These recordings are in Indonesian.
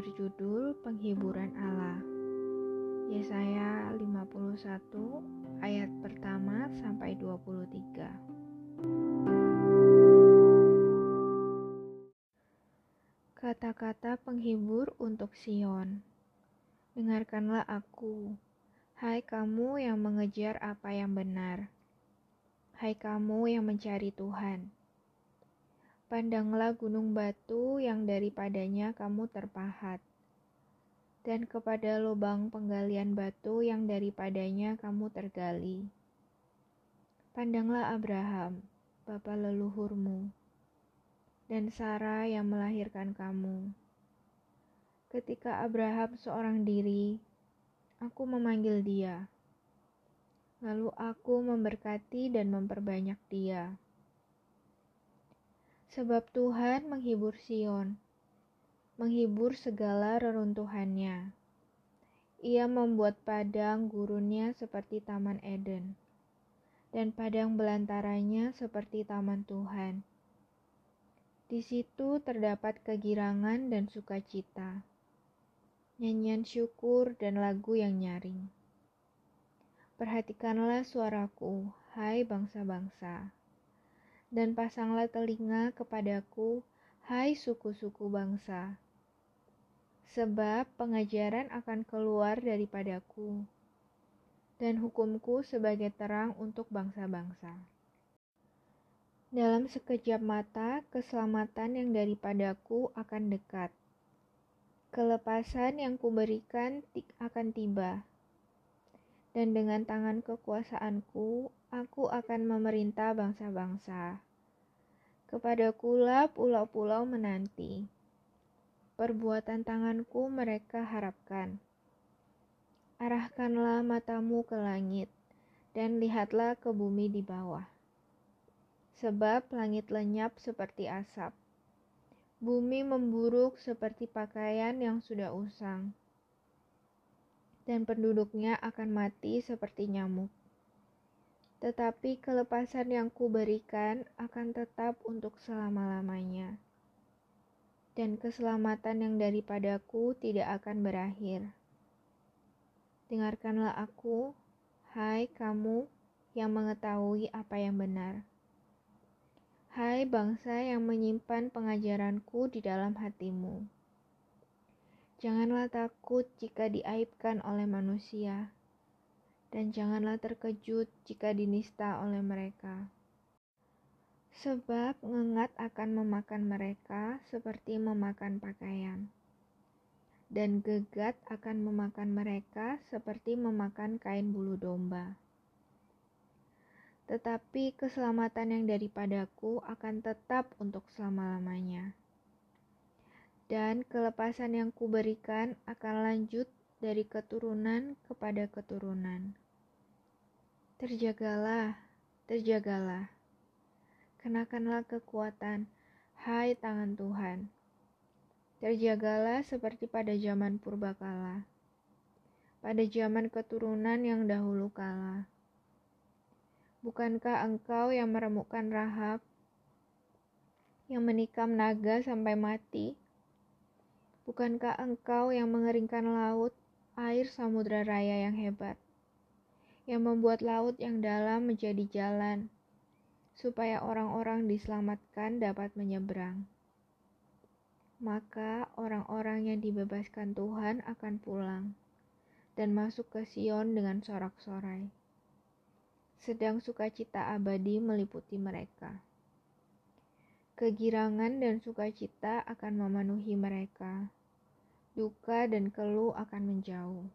berjudul Penghiburan Allah. Yesaya 51 ayat pertama sampai 23. Kata-kata penghibur untuk Sion. Dengarkanlah aku, hai kamu yang mengejar apa yang benar. Hai kamu yang mencari Tuhan Pandanglah gunung batu yang daripadanya kamu terpahat, dan kepada lubang penggalian batu yang daripadanya kamu tergali. Pandanglah Abraham, bapa leluhurmu, dan Sarah yang melahirkan kamu. Ketika Abraham seorang diri, aku memanggil dia. Lalu aku memberkati dan memperbanyak dia Sebab Tuhan menghibur Sion, menghibur segala reruntuhannya. Ia membuat padang gurunnya seperti Taman Eden, dan padang belantaranya seperti Taman Tuhan. Di situ terdapat kegirangan dan sukacita, nyanyian syukur dan lagu yang nyaring. Perhatikanlah suaraku, hai bangsa-bangsa dan pasanglah telinga kepadaku, hai suku-suku bangsa. Sebab pengajaran akan keluar daripadaku, dan hukumku sebagai terang untuk bangsa-bangsa. Dalam sekejap mata, keselamatan yang daripadaku akan dekat. Kelepasan yang kuberikan akan tiba. Dan dengan tangan kekuasaanku, aku akan memerintah bangsa-bangsa. Kepada kulap pulau-pulau menanti. Perbuatan tanganku mereka harapkan. Arahkanlah matamu ke langit, dan lihatlah ke bumi di bawah. Sebab langit lenyap seperti asap. Bumi memburuk seperti pakaian yang sudah usang. Dan penduduknya akan mati seperti nyamuk tetapi kelepasan yang kuberikan akan tetap untuk selama-lamanya. Dan keselamatan yang daripadaku tidak akan berakhir. Dengarkanlah aku, hai kamu yang mengetahui apa yang benar. Hai bangsa yang menyimpan pengajaranku di dalam hatimu. Janganlah takut jika diaibkan oleh manusia dan janganlah terkejut jika dinista oleh mereka. Sebab ngengat akan memakan mereka seperti memakan pakaian, dan gegat akan memakan mereka seperti memakan kain bulu domba. Tetapi keselamatan yang daripadaku akan tetap untuk selama-lamanya. Dan kelepasan yang kuberikan akan lanjut dari keturunan kepada keturunan. Terjagalah, terjagalah. Kenakanlah kekuatan, hai tangan Tuhan. Terjagalah seperti pada zaman purbakala, pada zaman keturunan yang dahulu kala. Bukankah engkau yang meremukkan Rahab, yang menikam naga sampai mati? Bukankah engkau yang mengeringkan laut, air samudra raya yang hebat? Yang membuat laut yang dalam menjadi jalan, supaya orang-orang diselamatkan dapat menyeberang. Maka orang-orang yang dibebaskan Tuhan akan pulang dan masuk ke Sion dengan sorak-sorai. Sedang sukacita abadi meliputi mereka. Kegirangan dan sukacita akan memenuhi mereka. Duka dan keluh akan menjauh.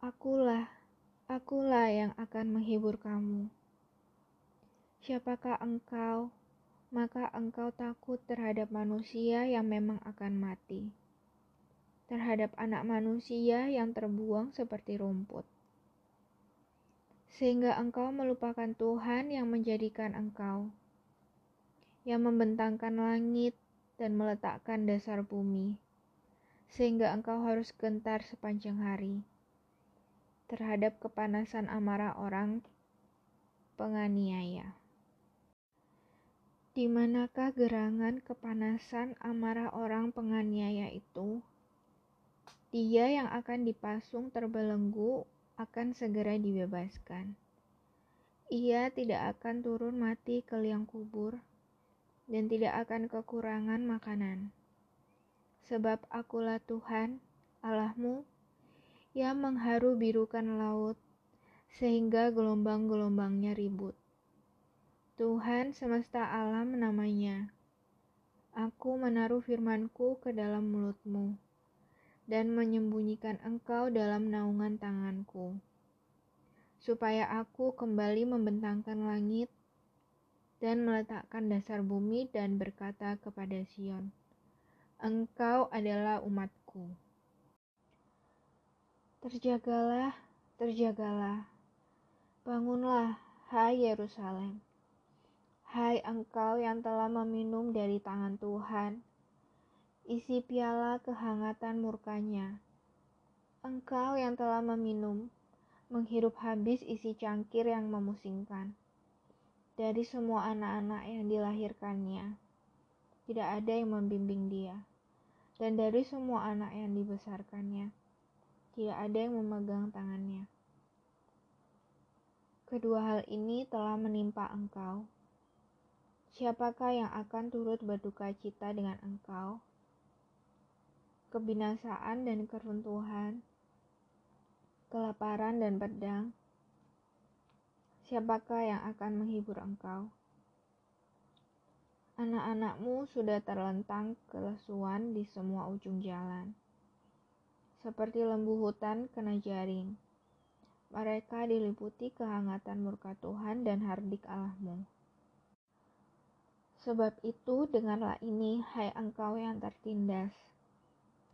Akulah Akulah yang akan menghibur kamu. Siapakah engkau? Maka engkau takut terhadap manusia yang memang akan mati, terhadap anak manusia yang terbuang seperti rumput, sehingga engkau melupakan Tuhan yang menjadikan engkau, yang membentangkan langit dan meletakkan dasar bumi, sehingga engkau harus gentar sepanjang hari terhadap kepanasan amarah orang penganiaya. Di manakah gerangan kepanasan amarah orang penganiaya itu? Dia yang akan dipasung terbelenggu akan segera dibebaskan. Ia tidak akan turun mati ke liang kubur dan tidak akan kekurangan makanan. Sebab akulah Tuhan, Allahmu, yang mengharu birukan laut sehingga gelombang-gelombangnya ribut. Tuhan semesta alam namanya. Aku menaruh firmanku ke dalam mulutmu dan menyembunyikan engkau dalam naungan tanganku, supaya aku kembali membentangkan langit dan meletakkan dasar bumi dan berkata kepada Sion, Engkau adalah umatku. Terjagalah, terjagalah, bangunlah, hai Yerusalem Hai engkau yang telah meminum dari tangan Tuhan, isi piala kehangatan murkanya. Engkau yang telah meminum, menghirup habis isi cangkir yang memusingkan. Dari semua anak-anak yang dilahirkannya, tidak ada yang membimbing dia. Dan dari semua anak yang dibesarkannya, tidak ada yang memegang tangannya. Kedua hal ini telah menimpa engkau Siapakah yang akan turut berduka cita dengan engkau? Kebinasaan dan keruntuhan, kelaparan dan pedang. Siapakah yang akan menghibur engkau? Anak-anakmu sudah terlentang kelesuan di semua ujung jalan, seperti lembu hutan kena jaring. Mereka diliputi kehangatan murka Tuhan dan hardik Allahmu. Sebab itu dengarlah ini, hai engkau yang tertindas,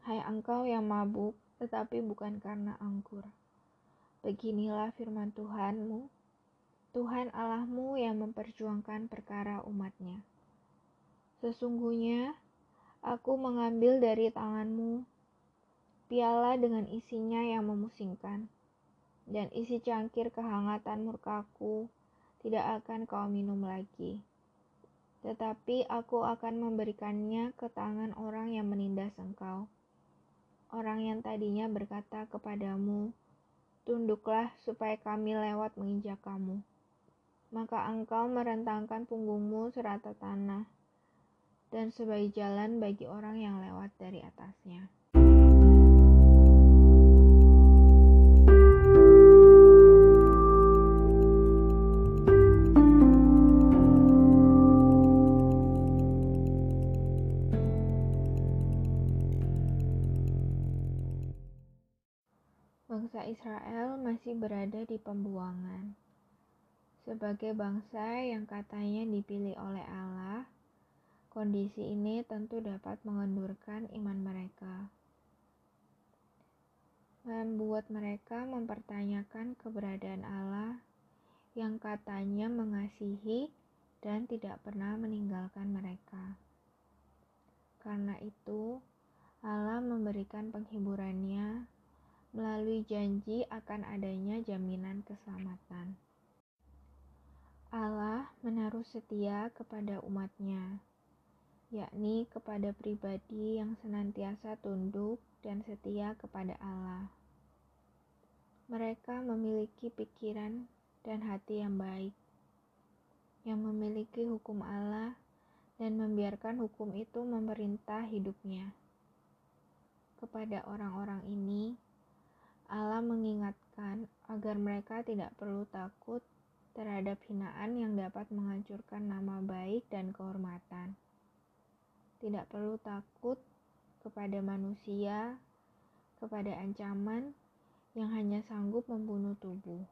hai engkau yang mabuk, tetapi bukan karena anggur. Beginilah firman Tuhanmu, Tuhan Allahmu yang memperjuangkan perkara umatnya. Sesungguhnya, aku mengambil dari tanganmu piala dengan isinya yang memusingkan, dan isi cangkir kehangatan murkaku tidak akan kau minum lagi tetapi aku akan memberikannya ke tangan orang yang menindas engkau. Orang yang tadinya berkata kepadamu, Tunduklah supaya kami lewat menginjak kamu. Maka engkau merentangkan punggungmu serata tanah, dan sebagai jalan bagi orang yang lewat dari atasnya. Bangsa Israel masih berada di pembuangan. Sebagai bangsa yang katanya dipilih oleh Allah, kondisi ini tentu dapat mengendurkan iman mereka. Membuat mereka mempertanyakan keberadaan Allah yang katanya mengasihi dan tidak pernah meninggalkan mereka. Karena itu, Allah memberikan penghiburannya melalui janji akan adanya jaminan keselamatan. Allah menaruh setia kepada umatnya, yakni kepada pribadi yang senantiasa tunduk dan setia kepada Allah. Mereka memiliki pikiran dan hati yang baik, yang memiliki hukum Allah dan membiarkan hukum itu memerintah hidupnya. Kepada orang-orang ini, Allah mengingatkan agar mereka tidak perlu takut terhadap hinaan yang dapat menghancurkan nama baik dan kehormatan. Tidak perlu takut kepada manusia, kepada ancaman yang hanya sanggup membunuh tubuh.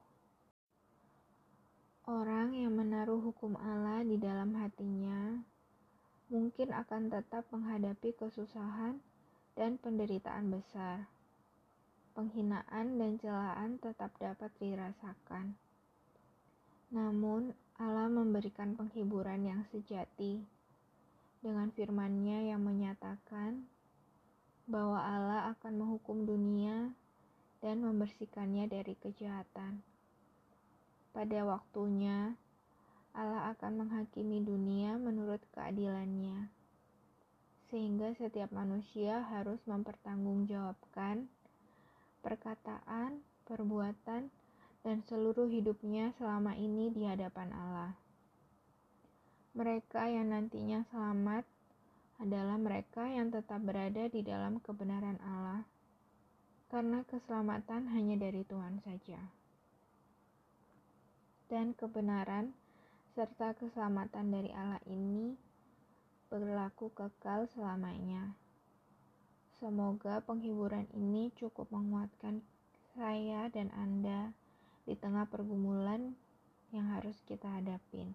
Orang yang menaruh hukum Allah di dalam hatinya mungkin akan tetap menghadapi kesusahan dan penderitaan besar penghinaan dan celaan tetap dapat dirasakan. Namun, Allah memberikan penghiburan yang sejati dengan firman-Nya yang menyatakan bahwa Allah akan menghukum dunia dan membersihkannya dari kejahatan. Pada waktunya, Allah akan menghakimi dunia menurut keadilannya, sehingga setiap manusia harus mempertanggungjawabkan perkataan, perbuatan, dan seluruh hidupnya selama ini di hadapan Allah. Mereka yang nantinya selamat adalah mereka yang tetap berada di dalam kebenaran Allah, karena keselamatan hanya dari Tuhan saja. Dan kebenaran serta keselamatan dari Allah ini berlaku kekal selamanya. Semoga penghiburan ini cukup menguatkan saya dan Anda di tengah pergumulan yang harus kita hadapin.